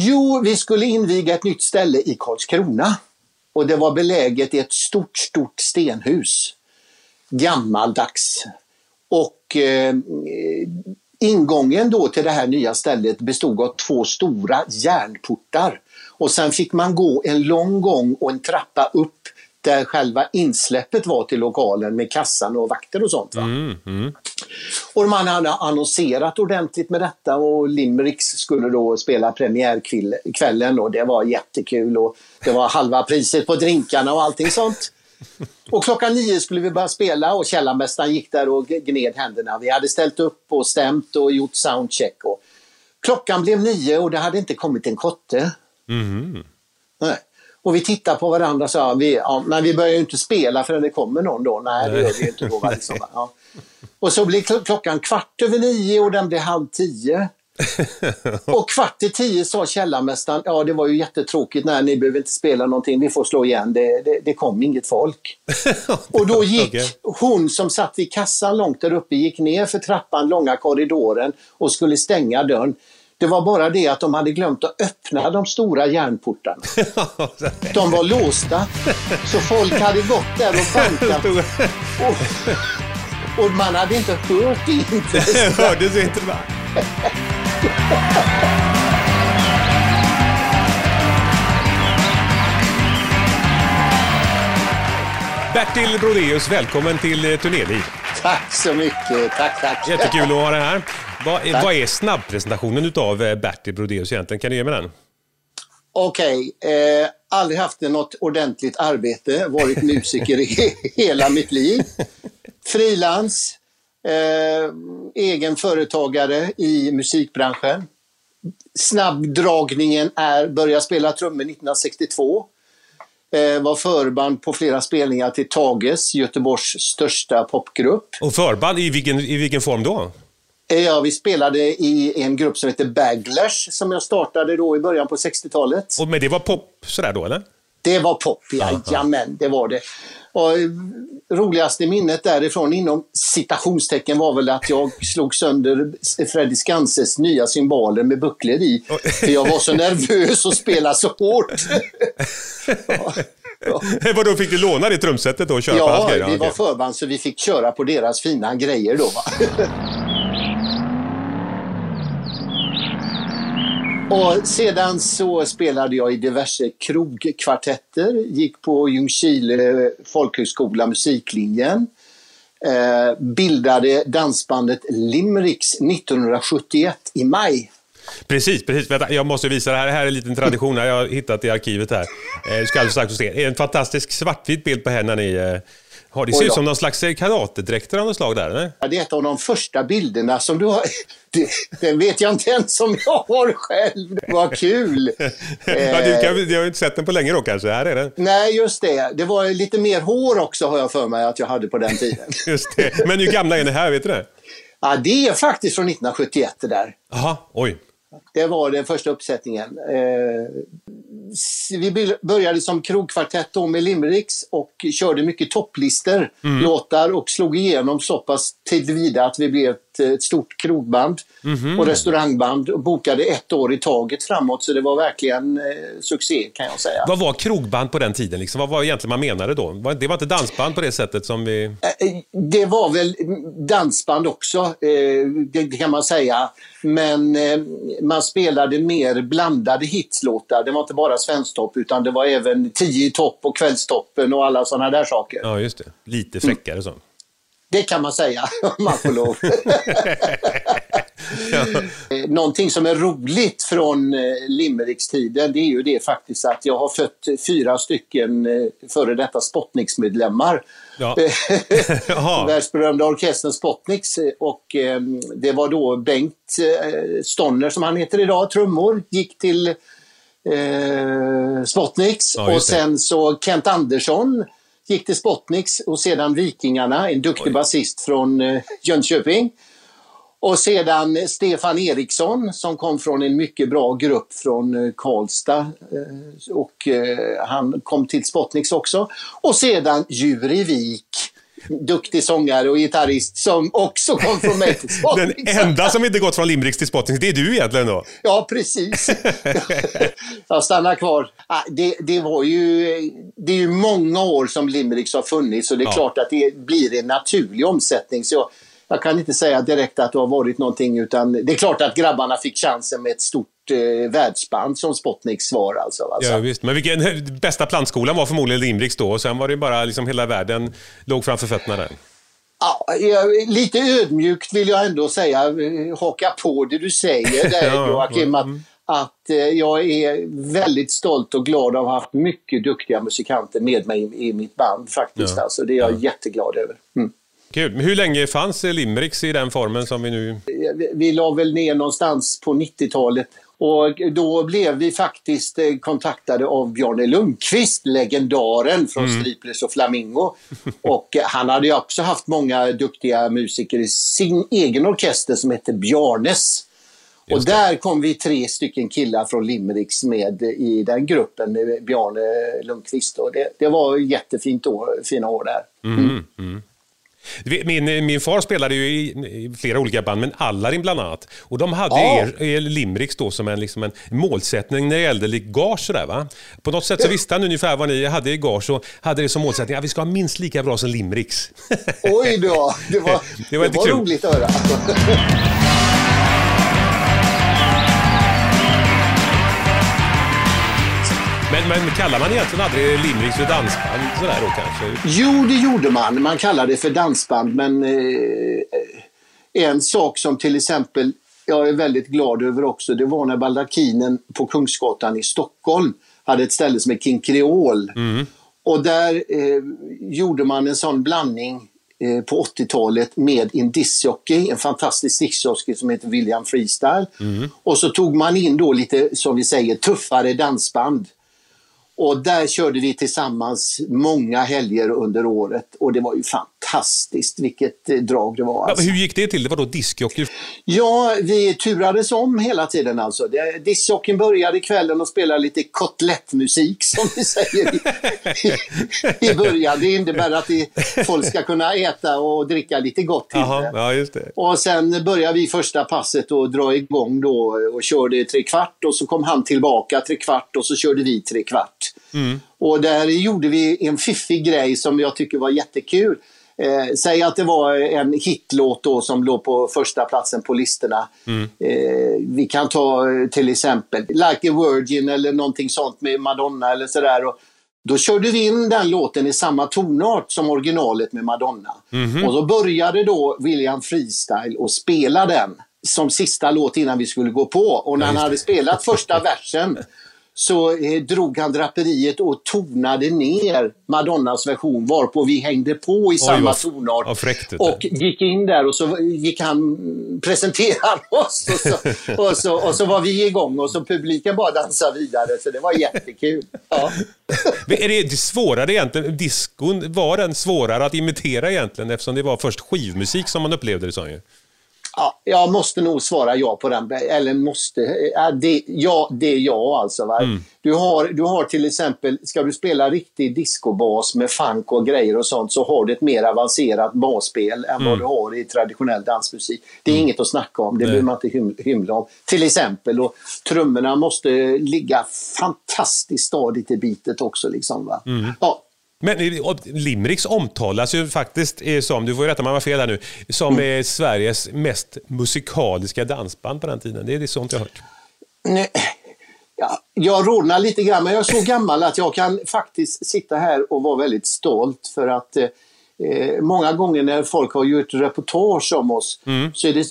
Jo, vi skulle inviga ett nytt ställe i Karlskrona. Och det var beläget i ett stort, stort stenhus. Gammaldags. Och eh, ingången då till det här nya stället bestod av två stora järnportar. Och sen fick man gå en lång gång och en trappa upp där själva insläppet var till lokalen med kassan och vakter och sånt. Va? Mm, mm. Och man hade annonserat ordentligt med detta och Limericks skulle då spela premiärkvällen och det var jättekul och det var halva priset på drinkarna och allting sånt. Och klockan nio skulle vi börja spela och källarmästaren gick där och gned händerna. Vi hade ställt upp och stämt och gjort soundcheck. Och klockan blev nio och det hade inte kommit en kotte. Mm. Nej. Och vi tittade på varandra och sa, vi, ja, men vi börjar ju inte spela förrän det kommer någon då. Nej, det gör vi inte då. Liksom, ja. Och så blir kl- klockan kvart över nio och den blir halv tio. Och kvart i tio sa källarmästaren, ja det var ju jättetråkigt, nej ni behöver inte spela någonting, vi får slå igen, det, det, det kom inget folk. Och då gick Okej. hon som satt vid kassan långt där uppe, gick ner för trappan, långa korridoren och skulle stänga dörren. Det var bara det att de hade glömt att öppna de stora järnportarna. De var låsta. Så folk hade gått där och bankat och, och man hade inte hört det inte. Hördes inte det? Bertil Brodéus, välkommen till eh, Turnéliv. Tack så mycket. Tack, tack. Jättekul att ha dig här. Vad, Tack. vad är snabbpresentationen utav eh, Bertil Brodéus egentligen? Kan du ge mig den? Okej, eh, aldrig haft något ordentligt arbete, varit musiker i hela mitt liv. Frilans, eh, egen företagare i musikbranschen. Snabbdragningen är börja spela trummor 1962. Eh, var förband på flera spelningar till Tages, Göteborgs största popgrupp. Och förband, i vilken, i vilken form då? Eh, Ja, vi spelade i en grupp som heter Baglers som jag startade då i början på 60-talet. Och, men det var pop sådär då, eller? Det var pop, jajamän, det var det. Och eh, roligaste minnet därifrån inom citationstecken var väl att jag slog sönder Freddy Skanses nya cymbaler med bucklor i. För jag var så nervös och spelade så hårt. ja, ja. Vadå, fick du låna det trumsetet då och köra på hans ja, grejer? vi var förband så vi fick köra på deras fina grejer då. Och sedan så spelade jag i diverse krogkvartetter, gick på Ljungskile folkhögskola musiklinjen, eh, bildade dansbandet Limericks 1971 i maj. Precis, precis. Vänta, jag måste visa det här. Det här är en liten tradition jag har hittat i arkivet här. Eh, Du ska alldeles strax få se. Det är en fantastisk svartvit bild på henne när ni eh, har. Det ser ut som någon slags eh, karatedräkter av något slag där, eller? Ja, Det är ett av de första bilderna som du har. Det, den vet jag inte ens om jag har själv. Vad kul! Ja, du Eh, kan, jag har inte sett den på länge då kanske. Här är den. Nej, just det. Det var lite mer hår också har jag för mig att jag hade på den tiden. Just det. Men hur gamla är ni här, vet du det? Ja, det är faktiskt från 1971 det där. Jaha, oj. Det var den första uppsättningen. Vi började som krogkvartett då med Limericks och körde mycket topplistor, låtar och slog igenom så pass tillvida att vi blev ett, ett stort krogband och restaurangband och bokade ett år i taget framåt så det var verkligen eh, succé kan jag säga. Vad var krogband på den tiden? Liksom? Vad var egentligen man menade då? Det var inte dansband på det sättet som vi... Eh, Det var väl dansband också, eh, det kan man säga. Men eh, man spelade mer blandade hitslåtar. Det var inte bara Svensktopp utan det var även Tio i topp och Kvällstoppen och alla sådana där saker. Ja, just det. Lite fräckare så. Det kan man säga om man får lov. Eh, Någonting som är roligt från eh, Limericks-tiden det är ju det faktiskt att jag har fött fyra stycken eh, före detta Spotniks-medlemmar. Ja. Världsberömda orkestern Spotniks och det var då Bengt Stonner som han heter idag, trummor, gick till eh, Spotniks Ja, och sen så Kent Andersson gick till Spotniks och sedan Vikingarna, en duktig basist från eh, Jönköping. Och sedan Stefan Eriksson som kom från en mycket bra grupp från eh, Karlstad. eh, Och han kom till Spotniks också. Och sedan Jurivik. Duktig sångare och gitarrist som också kom från mig till Den enda som inte gått från Limericks till Spottings, det är du egentligen då? Ja, precis. jag stannar kvar. Ah, det, det, var ju, det är ju många år som Limericks har funnits och det är ja. klart att det blir en naturlig omsättning. Så jag, jag kan inte säga direkt att det har varit någonting utan det är klart att grabbarna fick chansen med ett stort eh, världsband som Spotniks var. Alltså, alltså. Ja, visst. Men vilken, bästa plantskolan var förmodligen Limericks då och sen var det bara liksom hela världen låg framför fötterna där. Ja, lite ödmjukt vill jag ändå säga, eh, haka på det du säger där ja, Joakim, att, mm. att eh, jag är väldigt stolt och glad av att ha haft mycket duktiga musikanter med mig i, i mitt band faktiskt. Ja. Alltså, det är jag ja. jätteglad över. Mm. Kul. Men hur länge fanns Limericks i den formen som vi nu... Vi, vi la väl ner någonstans på 90-talet. Och då blev vi faktiskt eh, kontaktade av Bjarne Lundqvist, legendaren från mm. Sleepless och Flamingo. Och eh, han hade ju också haft många duktiga musiker i sin egen orkester som hette Bjarnes. Och där kom vi tre stycken killar från Limericks med i den gruppen med Bjarne Lundqvist. Och det, det var jättefint år, fina år där. Mm. Mm. Min, min far spelade ju i, flera olika band, men Allarin bland annat. Och de hade ja. er, er Limericks då som en, liksom en målsättning när det gällde gage. Sådär, va? På något sätt så visste han ungefär vad ni hade i gage och hade det som målsättning att vi ska ha minst lika bra som Limericks. Oj då, det var, det var, det var roligt att höra. Men, kallar man egentligen aldrig Limericks för dansband sådär då kanske? Jo, det gjorde man. Man kallade det för dansband, men eh, en sak som till exempel jag är väldigt glad över också, det var när Baldakinen på Kungsgatan i Stockholm hade ett ställe som är King Creole. Mm. Och där eh, gjorde man en sån blandning eh, på 80-talet med en discjockey, en fantastisk discjockey som heter William Freestyle. Mm. Och så tog man in då lite, som vi säger, tuffare dansband. Och där körde vi tillsammans många helger under året och det var ju fantastiskt vilket eh, drag det var. Alltså. Hur gick det till? Det var då diskjockey? Ja, vi turades om hela tiden alltså. Diskjockeyn började kvällen och spelade lite kotlettmusik som vi säger i, i, i början. Det innebär att det, folk ska kunna äta och dricka lite gott till Aha, ja, just det. Och sen började vi första passet och dra igång då och körde tre kvart och så kom han tillbaka tre kvart och så körde vi tre kvart. Mm. Och där gjorde vi en fiffig grej som jag tycker var jättekul. Eh, säg att det var en hitlåt då som låg på första platsen på listorna. Mm. Eh, vi kan ta eh, till exempel Like a Virgin eller någonting sånt med Madonna eller sådär. Och då körde vi in den låten i samma tonart som originalet med Madonna. Mm. Och så började då William Freestyle och spela den som sista låt innan vi skulle gå på. Och när han hade spelat första versen så eh, drog han draperiet och tonade ner Madonnas version varpå vi hängde på i Oj, samma tonart. Och gick in där och så gick han presentera oss och så, och, så, och så var vi igång och så publiken bara dansade vidare så det var jättekul. Ja. är det svårare egentligen, diskon, var den svårare att imitera egentligen eftersom det var först skivmusik som man upplevde det som ju? Ja, jag måste nog svara ja på den. Eller måste. Ja, det, ja, det är ja alltså. Va? Mm. Du, har, du har till exempel, ska du spela riktig discobas med funk och grejer och sånt så har du ett mer avancerat basspel än mm. vad du har i traditionell dansmusik. Det är mm. inget att snacka om, det behöver man inte hym hymla om. Till exempel, och trummorna måste ligga fantastiskt stadigt i bitet också. Liksom, va? Mm. Ja, men Limericks omtalas ju faktiskt som, du får ju rätta mig om jag har fel här nu, som mm. Sveriges mest musikaliska dansband på den tiden. Det är det sånt jag har hört. Nej. Ja, jag rodnar lite grann, men jag är så gammal att jag kan faktiskt sitta här och vara väldigt stolt för att eh, eh många gånger när folk har gjort reportage om oss mm. så är det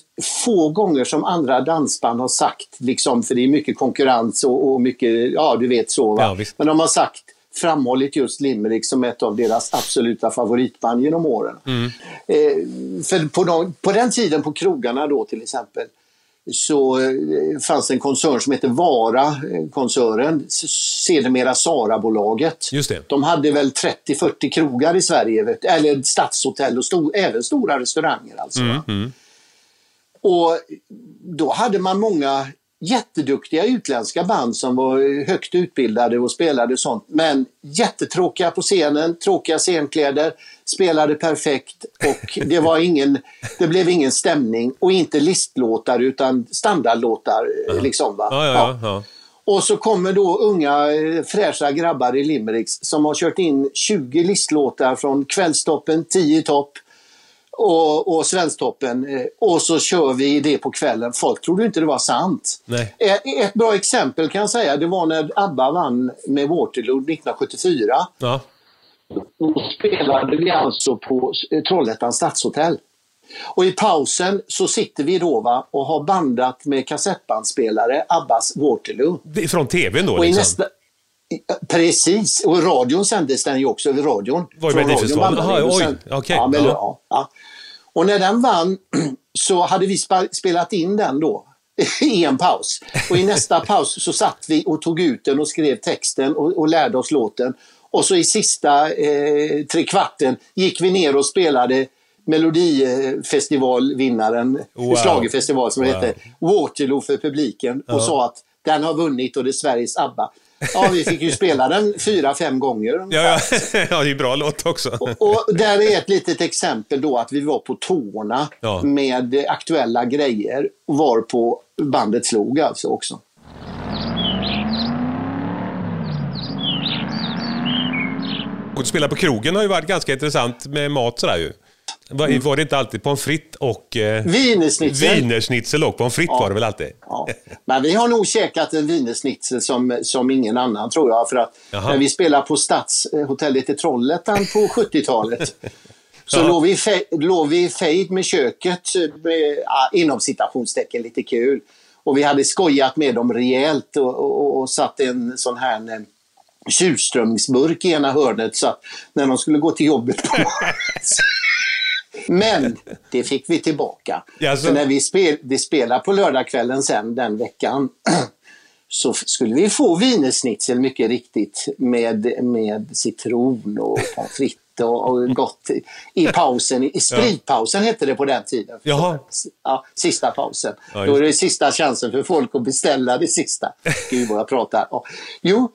få gånger som andra dansband har sagt, liksom, för det är mycket konkurrens och, och mycket, ja du vet så. Va? Ja, men de har sagt framhållit just Limerick som ett av deras absoluta favoritband genom åren. Mm. Eh, för på, de, på den tiden på krogarna då till exempel så eh, fanns det en koncern som hette Vara-koncernen, sedermera Sara-bolaget. De hade väl 30-40 krogar i Sverige, eller stadshotell och stor, även stora restauranger. Alltså. Mm, mm. Och då hade man många jätteduktiga utländska band som var högt utbildade och spelade sånt. Men jättetråkiga på scenen, tråkiga scenkläder, spelade perfekt och det, var ingen, det blev ingen stämning. Och inte listlåtar utan standardlåtar. Ja. Liksom, va? Ja, ja, ja. Och så kommer då unga eh, fräscha grabbar i Limericks som har kört in 20 listlåtar från Kvällstoppen, 10 topp och, och Svensktoppen. Eh, Och så kör vi det på kvällen. Folk trodde inte det var sant. Nej. Eh, Ett bra exempel kan jag säga, det var när ABBA vann med Waterloo 1974. Ja. Då spelade vi alltså på eh, Trollhättans stadshotell. Och i pausen så sitter vi då va, och har bandat med kassettbandspelare Abbas Waterloo. Det är Från tvn då Och i liksom? nästa, precis, och radion sändes den ju också över radion. Var det Melodifestivalen? Jaha, oj, okej, Ja, men, ja. ja. Ja, Och när den vann så hade vi spelat in den då i en paus. Och i nästa paus så satt vi och tog ut den och skrev texten och, och lärde oss låten. Och så i sista eh, tre kvarten gick vi ner och spelade Melodifestivalvinnaren, Wow. schlagerfestival som det Wow. hette, Waterloo för publiken och sa att den har vunnit och det är Sveriges ABBA. Ja, vi fick ju spela den fyra, fem gånger. Ja, ja. ja, det är bra låt också. Och där är ett litet exempel då att vi var på tårna Ja. med aktuella grejer var på bandet slog alltså också. Att spela på krogen har ju varit ganska intressant med mat sådär ju. Var, var det inte alltid pommes frites och eh, Wienerschnitzel. wienerschnitzel och pommes frites var det väl alltid? Ja. Men vi har nog käkat en wienerschnitzel som, som ingen annan tror jag. För att Jaha. när vi spelade på Stadshotellet i Trollhättan på 70-talet så Ja. låg, vi fe, låg vi fejd med köket, med, ja, inom citationstecken, lite kul. Och vi hade skojat med dem rejält och, och, och satt en sån här en, tjurströmmingsburk i ena hörnet så att när de skulle gå till jobbet på Men det fick vi tillbaka. Jaså? För när vi spel, det spelade på lördagskvällen sen den veckan så skulle vi få wienerschnitzel mycket riktigt med, med citron och pommes frites och, och gott i- pausen. I spritpausen hette det på den tiden. Jaha. Ja, sista pausen. Ja, Då är det sista chansen för folk att beställa det sista. Gud vad jag pratar. Ja. Jo,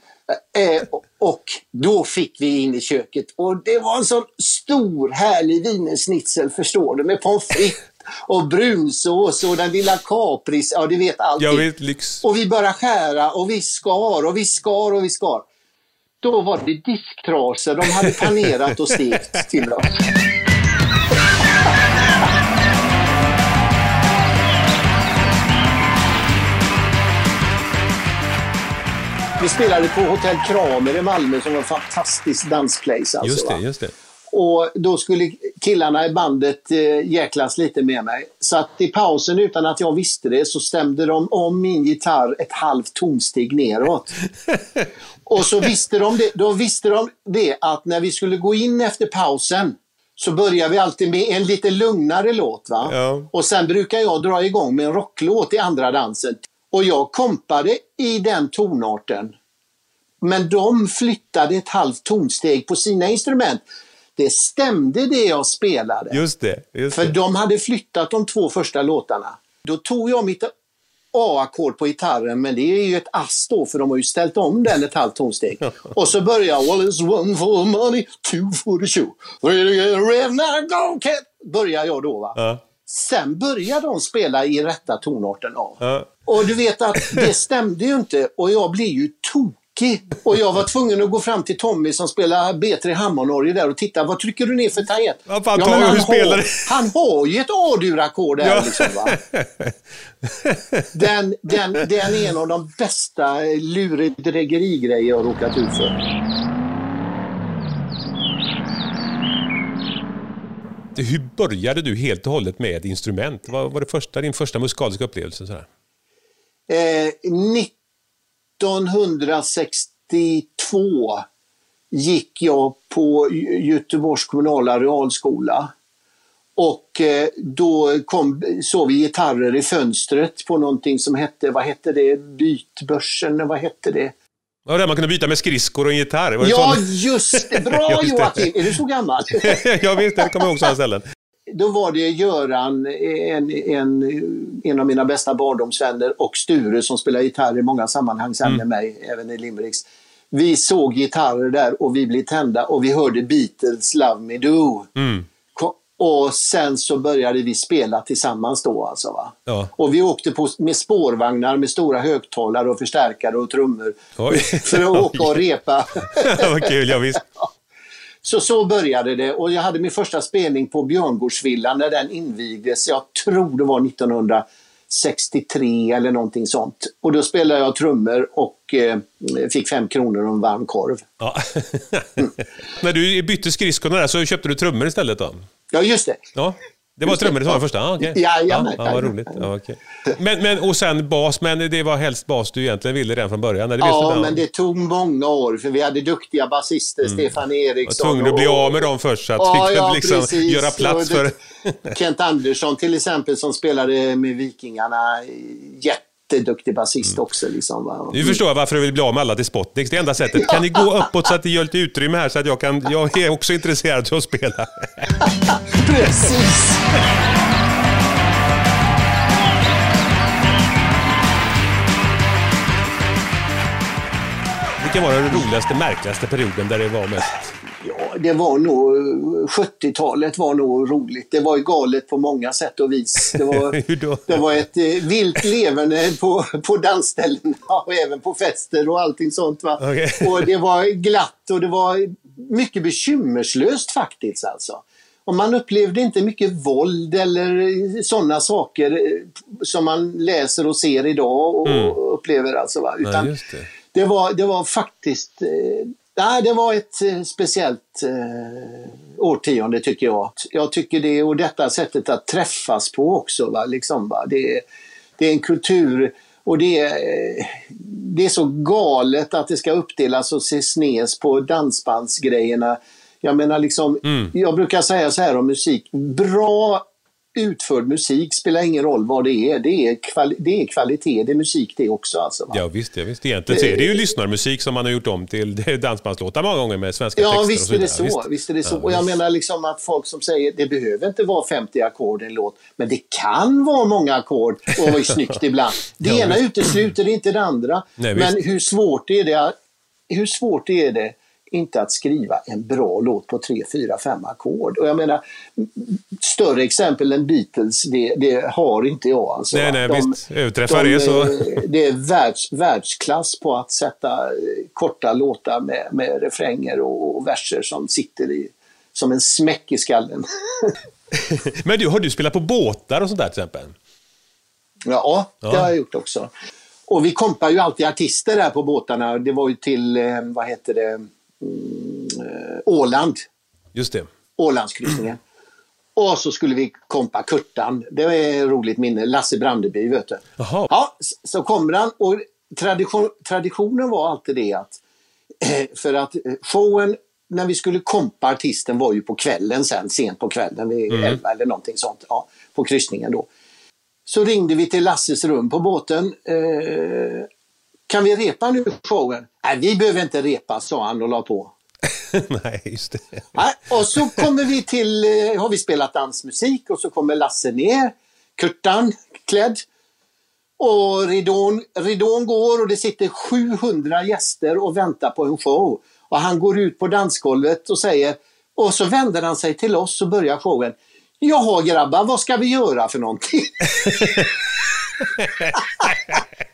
eh, och- och då fick vi in i köket och det var en sån stor härlig wienerschnitzel förstår du med pommes frites och brunsås och den lilla kapris, ja du vet allting. Jag vet, lyx. Och vi började skära och vi skar och vi skar och vi skar. Då var det disktrasor de hade panerat och stekt till oss. Vi spelade på Hotell Kramer i Malmö som var en fantastisk dansplace. Alltså, Just det, va? just det. Och då skulle killarna i bandet eh, jäklas lite med mig. Så att i pausen utan att jag visste det så stämde de om min gitarr ett halvt tonsteg neråt. Och så visste de det, då visste de det att när vi skulle gå in efter pausen så börjar vi alltid med en lite lugnare låt. Va? Ja. Och sen brukar jag dra igång med en rocklåt i andra dansen. Och jag kompade i den tonarten. Men de flyttade ett halvt tonsteg på sina instrument. Det stämde det jag spelade. Just det. Just För det. de hade flyttat de två första låtarna. Då tog jag mitt A-ackord på gitarren, men det är ju ett ass då, för de har ju ställt om den ett halvt tonsteg. Och så börjar jag Well it's one for money, two for the show. Börjar jag då va. Ja. Sen börjar de spela i rätta tonarten av. Ja. Och du vet att det stämde ju inte och jag blev ju tokig. Och jag var tvungen att gå fram till Tommy som spelar B3 Hammarnorge där och titta, vad trycker du ner för tangent? Vad fan, men Tommy, han har, han har ju ett A-dur-ackord där Ja. liksom va. Den, den, den är en av de bästa lurendregerigrejer jag råkat ut för. Hur började du helt och hållet med ett instrument? Vad var det första, din första musikaliska upplevelse? Sådär? Eh, 1962 gick jag på Göteborgs kommunala realskola. Och eh, då kom, såg vi gitarrer i fönstret på någonting som hette, vad hette det, Bytbörsen, vad hette det? Ja, där man kunde byta med skridskor och en gitarr. Var det Ja, sån? just det! Bra Just det. Joakim! Är du så gammal? jag vet det, det kommer jag ihåg sådana ställen. då var det Göran, en, en, en av mina bästa barndomsvänner och Sture som spelar gitarr i många sammanhang sen med mig, även i Limericks. Vi såg gitarrer där och vi blev tända och vi hörde Beatles Love Me Do. Ko- Och sen så började vi spela tillsammans då alltså. Va? Ja. Och vi åkte på, med spårvagnar med stora högtalare och förstärkare och trummor. Oj. För att åka och repa. Vad kul, ja visst. Så så började det och jag hade min första spelning på Björngårdsvillan när den invigdes. Jag tror det var 1963 eller någonting sånt. Och då spelade jag trummor och eh, fick fem kronor och en varm korv. Ja. När du bytte skridskorna där så köpte du trummor istället då? Ja, just det. Ja. Det var trummor var den första? Ah, okay. Jajamän, ja, ja, vad roligt. Ja, okej. men, men, och sen bas, men det var helst bas du egentligen ville redan från början? Du Ja, men det tog många år för vi hade duktiga basister, Stefan var Eriksson. tvungen att bli av med dem först så att Ja, du kunde ja, liksom precis. göra plats Och för... det- Kent Andersson till exempel som spelade med Vikingarna. Jätteduktig basist också. Liksom, va? Nu förstår jag varför du vill bli av med alla till Spotnix. Det enda sättet. Kan ni gå uppåt så att det gör lite utrymme här så att jag kan... Jag är också intresserad av att spela. Precis! Vilken var den roligaste, märkligaste perioden där det var mest... Ja, det var nog... 70-talet var nog roligt. Det var ju galet på många sätt och vis. Det var, det var ett eh, vilt leverne på, på dansställena och även på fester och allting sånt. Va? Okej. Och det var glatt och det var mycket bekymmerslöst faktiskt alltså. Och man upplevde inte mycket våld eller sådana saker eh, som man läser och ser idag och upplever alltså. Va? Nej, Utan just det. det var, det var faktiskt... Nej, det var ett eh, speciellt eh, årtionde tycker jag. Jag tycker det och detta sättet att träffas på också. Va? Liksom, va? Det, är- det är en kultur och det är, eh, det är så galet att det ska uppdelas och ses nes på dansbandsgrejerna. Jag menar liksom, jag brukar säga så här om musik. Bra utförd musik spelar ingen roll vad det är. Det är, kvali- det är kvalitet, det är musik det också. Alltså, va? Ja visst, ja, visst. Egentligen så är det ju lyssnarmusik som man har gjort om till dansbandslåtar många gånger med svenska Ja, texter visst och är det så. vidare. Visst är det så. Ja, och jag visst. menar liksom att folk som säger det behöver inte vara 50 ackord i en låt, men det kan vara många ackord och vara snyggt ibland. Det Ja, ena visst. utesluter inte det andra. Nej, men visst. hur svårt är det? Hur svårt är det inte att skriva en bra låt på tre, fyra, fem ackord? Och jag menar, större exempel än Beatles, det, det har inte jag. Alltså, Nej, nej, De- visst. Överträffar de, det så... Det är världs, världsklass på att sätta eh, korta låtar med, med refränger och, och verser som sitter i, som en smäck i skallen. Men du, har du spelat på båtar och sånt där till exempel? ja, det Ja. har jag gjort också. Och vi kompar ju alltid artister där på båtarna. Det var ju till, eh, vad heter det, Åland. Just det. Ålandskryssningen. Och så skulle vi kompa Kurtan. Det är ett roligt minne. Lasse Brandeby, vet du. Jaha. Ja, så kommer han och tradition, traditionen var alltid det att för att eh, showen när vi skulle kompa artisten var ju på kvällen sen, sent på kvällen vid elva eller någonting sånt. Ja, på kryssningen då. Så ringde vi till Lasses rum på båten. Eh, kan vi repa nu showen? Nej, vi behöver inte repa, sa han och la på. Nej, just det. Nej, och så kommer vi till, eh, har vi spelat dansmusik och så kommer Lasse ner, Kurtan klädd. Och ridån, ridån går och det sitter 700 gäster och väntar på en show. Och han går ut på dansgolvet och säger, och så vänder han sig till oss och börjar showen. Jaha grabbar, vad ska vi göra för någonting?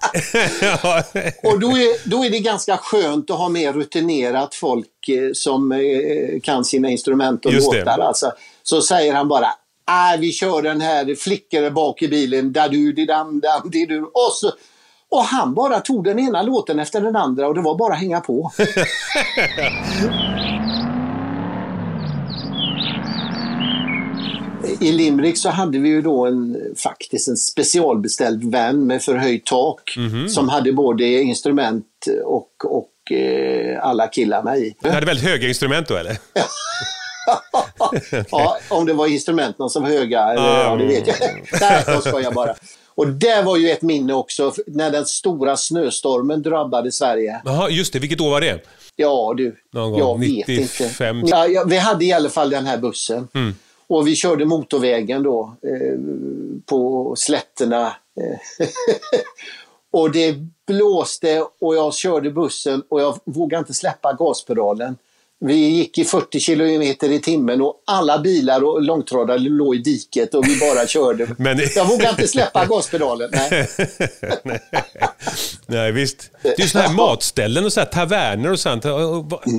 Och då är, då är det ganska skönt att ha mer rutinerat folk eh, som eh, kan sina instrument och Just låtar. Alltså. Så säger han bara äh, vi kör den här flickor bak i bilen, da du di dam dam di du. Och, så, och han bara tog den ena låten efter den andra och det var bara att hänga på. I Limerick så hade vi ju då en, faktiskt en specialbeställd van med förhöjt tak som hade både instrument och, och eh, alla killarna i. Du hade väldigt höga instrument då, eller? Ja, om det var instrumenten som var höga, eller, ja, det vet jag Nej, jag skojar bara. Och det var ju ett minne också, när den stora snöstormen drabbade Sverige. Jaha, just det. Vilket år var det? Ja du, Någon gång jag vet 95. inte. Ja, ja, vi hade i alla fall den här bussen. Mm. Och vi körde motorvägen då eh, på slätterna. Och det blåste och jag körde bussen och jag vågade inte släppa gaspedalen. Vi gick i 40 kilometer i timmen och alla bilar och långtradare låg i diket och vi bara körde. Men... Jag vågade inte släppa gaspedalen. Nej. nej. visst. Det är ju sådana här matställen och så här, taverner och sånt.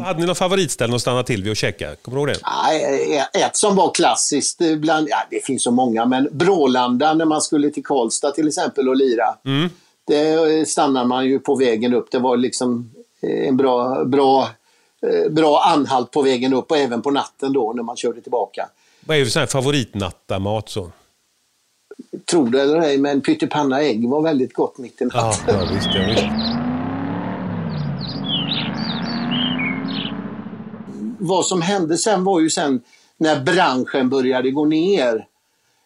Hade ni någon favoritställe att stanna till vid och käka? Kommer du ihåg det? Nej, ett som var klassiskt, bland, ja, det finns så många, men Brålanda när man skulle till Karlstad till exempel och lira. Mm. Det stannar man ju på vägen upp. Det var liksom en bra, bra Eh, bra anhalt på vägen upp och även på natten då när man körde tillbaka. Vad är för favoritnattamat så? Tror det eller ej, men pyttipanna ägg var väldigt gott mitt i natten. Ja, ja, visst, ja, visst. Vad som hände sen var ju sen när branschen började gå ner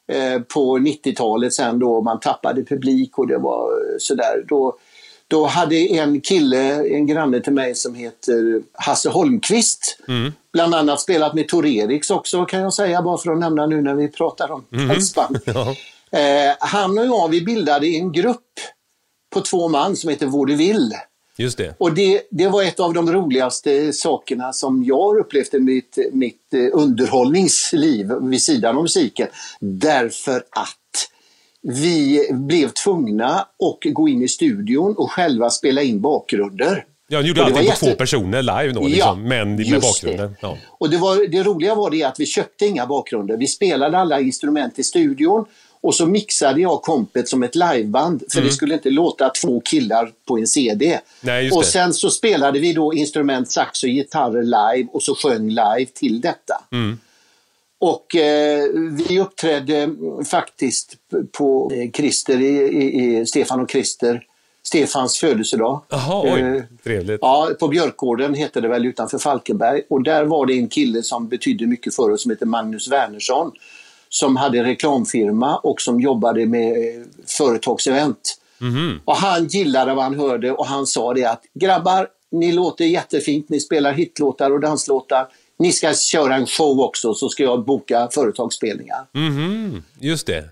eh, på 90-talet sen då man tappade publik och det var eh, sådär. Då, då hade en kille, en granne till mig som heter Hasse Holmqvist, mm. bland annat spelat med Tor Eriks också kan jag säga, bara för att nämna nu när vi pratar om mm. ja. eh, han och jag, vi bildade en grupp på två man som heter Vaudeville. Just det. Och det, det var ett av de roligaste sakerna som jag har upplevt i mitt, mitt eh, underhållningsliv vid sidan av musiken. Därför att vi blev tvungna att gå in i studion och själva spela in bakgrunder. Ja, ni gjorde allting på jätte... två personer live då, liksom, ja, men med bakgrunder. Ja. Och det, var, det roliga var det att vi köpte inga bakgrunder. Vi spelade alla instrument i studion och så mixade jag kompet som ett liveband för mm. det skulle inte låta två killar på en CD. Nej, och sen så spelade vi då instrument, sax och gitarrer live och så sjöng live till detta. Mm. Och eh, vi uppträdde faktiskt på eh, Christer i, i, i Stefan och Christer, Stefans födelsedag. Jaha, oj, eh, trevligt. Ja, på Björkgården hette det väl utanför Falkenberg. Och där var det en kille som betydde mycket för oss som heter Magnus Wernersson. Som hade reklamfirma och som jobbade med eh, företagsevent. Mm. Och han gillade vad han hörde och han sa det att grabbar, ni låter jättefint, ni spelar hitlåtar och danslåtar ni ska köra en show också så ska jag boka företagsspelningar. Mm, just det.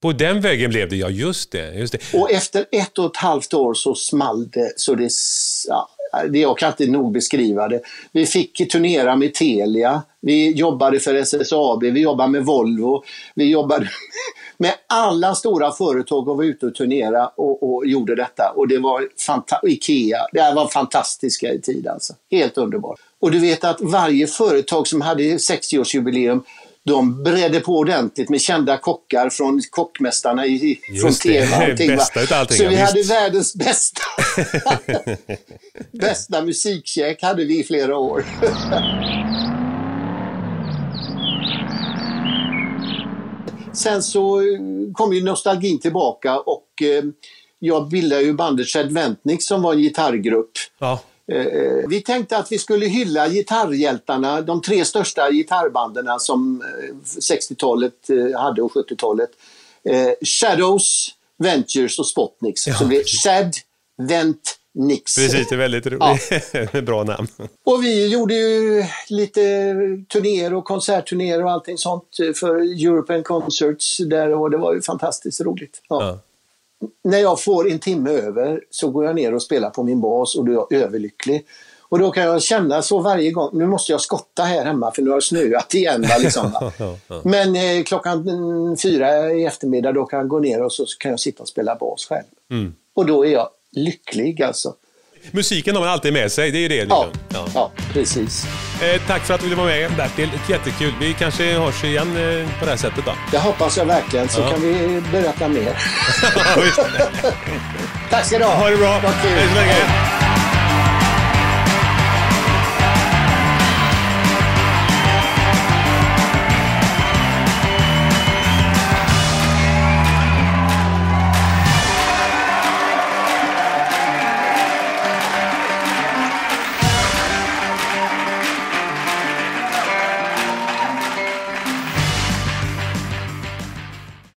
På den vägen blev det, ja just det, just det. Och efter ett och ett halvt år så small det så det, ja, jag kan inte nog beskriva det. Vi fick turnera med Telia, vi jobbade för SSAB, vi jobbade med Volvo, vi jobbade med alla stora företag och var ute och turnera och, och gjorde detta. Och det var Ikea, det var fantastiska i tid alltså. Helt underbart. Och du vet att varje företag som hade 60-årsjubileum de bredde på ordentligt med kända kockar från kockmästarna i, från TV. Allting, bästa allting, Så vi visst. hade världens bästa, bästa musikkäk hade vi i flera år. Sen så kom ju nostalgin tillbaka och eh, jag bildade ju bandet Chad Ventnik som var en gitarrgrupp. Ja. Eh, vi tänkte att vi skulle hylla gitarrhjältarna, de tre största gitarrbanden som 60-talet eh, hade och 70-talet. Shadows, Ventures och Spotniks. Ja. Så det blev Chad, Vent, Nix. Precis, det är väldigt roligt. Ja. Bra namn. Och vi gjorde ju lite turnéer och konsertturnéer och allting sånt för European Concerts där och det var ju fantastiskt roligt. Ja. Ja. När jag får en timme över så går jag ner och spelar på min bas och då är jag överlycklig. Och då kan jag känna så varje gång, nu måste jag skotta här hemma för nu har det snöat igen. Liksom, Men eh, klockan fyra i eftermiddag då kan jag gå ner och så kan jag sitta och spela bas själv. Mm. Och då är jag lycklig alltså. Musiken har man alltid med sig, det är det. Ja, ja. ja precis. Eh, tack för att du ville vara med Bertil, jättekul. Vi kanske hörs igen eh, på det här sättet då. Det hoppas jag verkligen, så ja. kan vi berätta mer. tack ska du ha. Ha det bra. Hej så länge.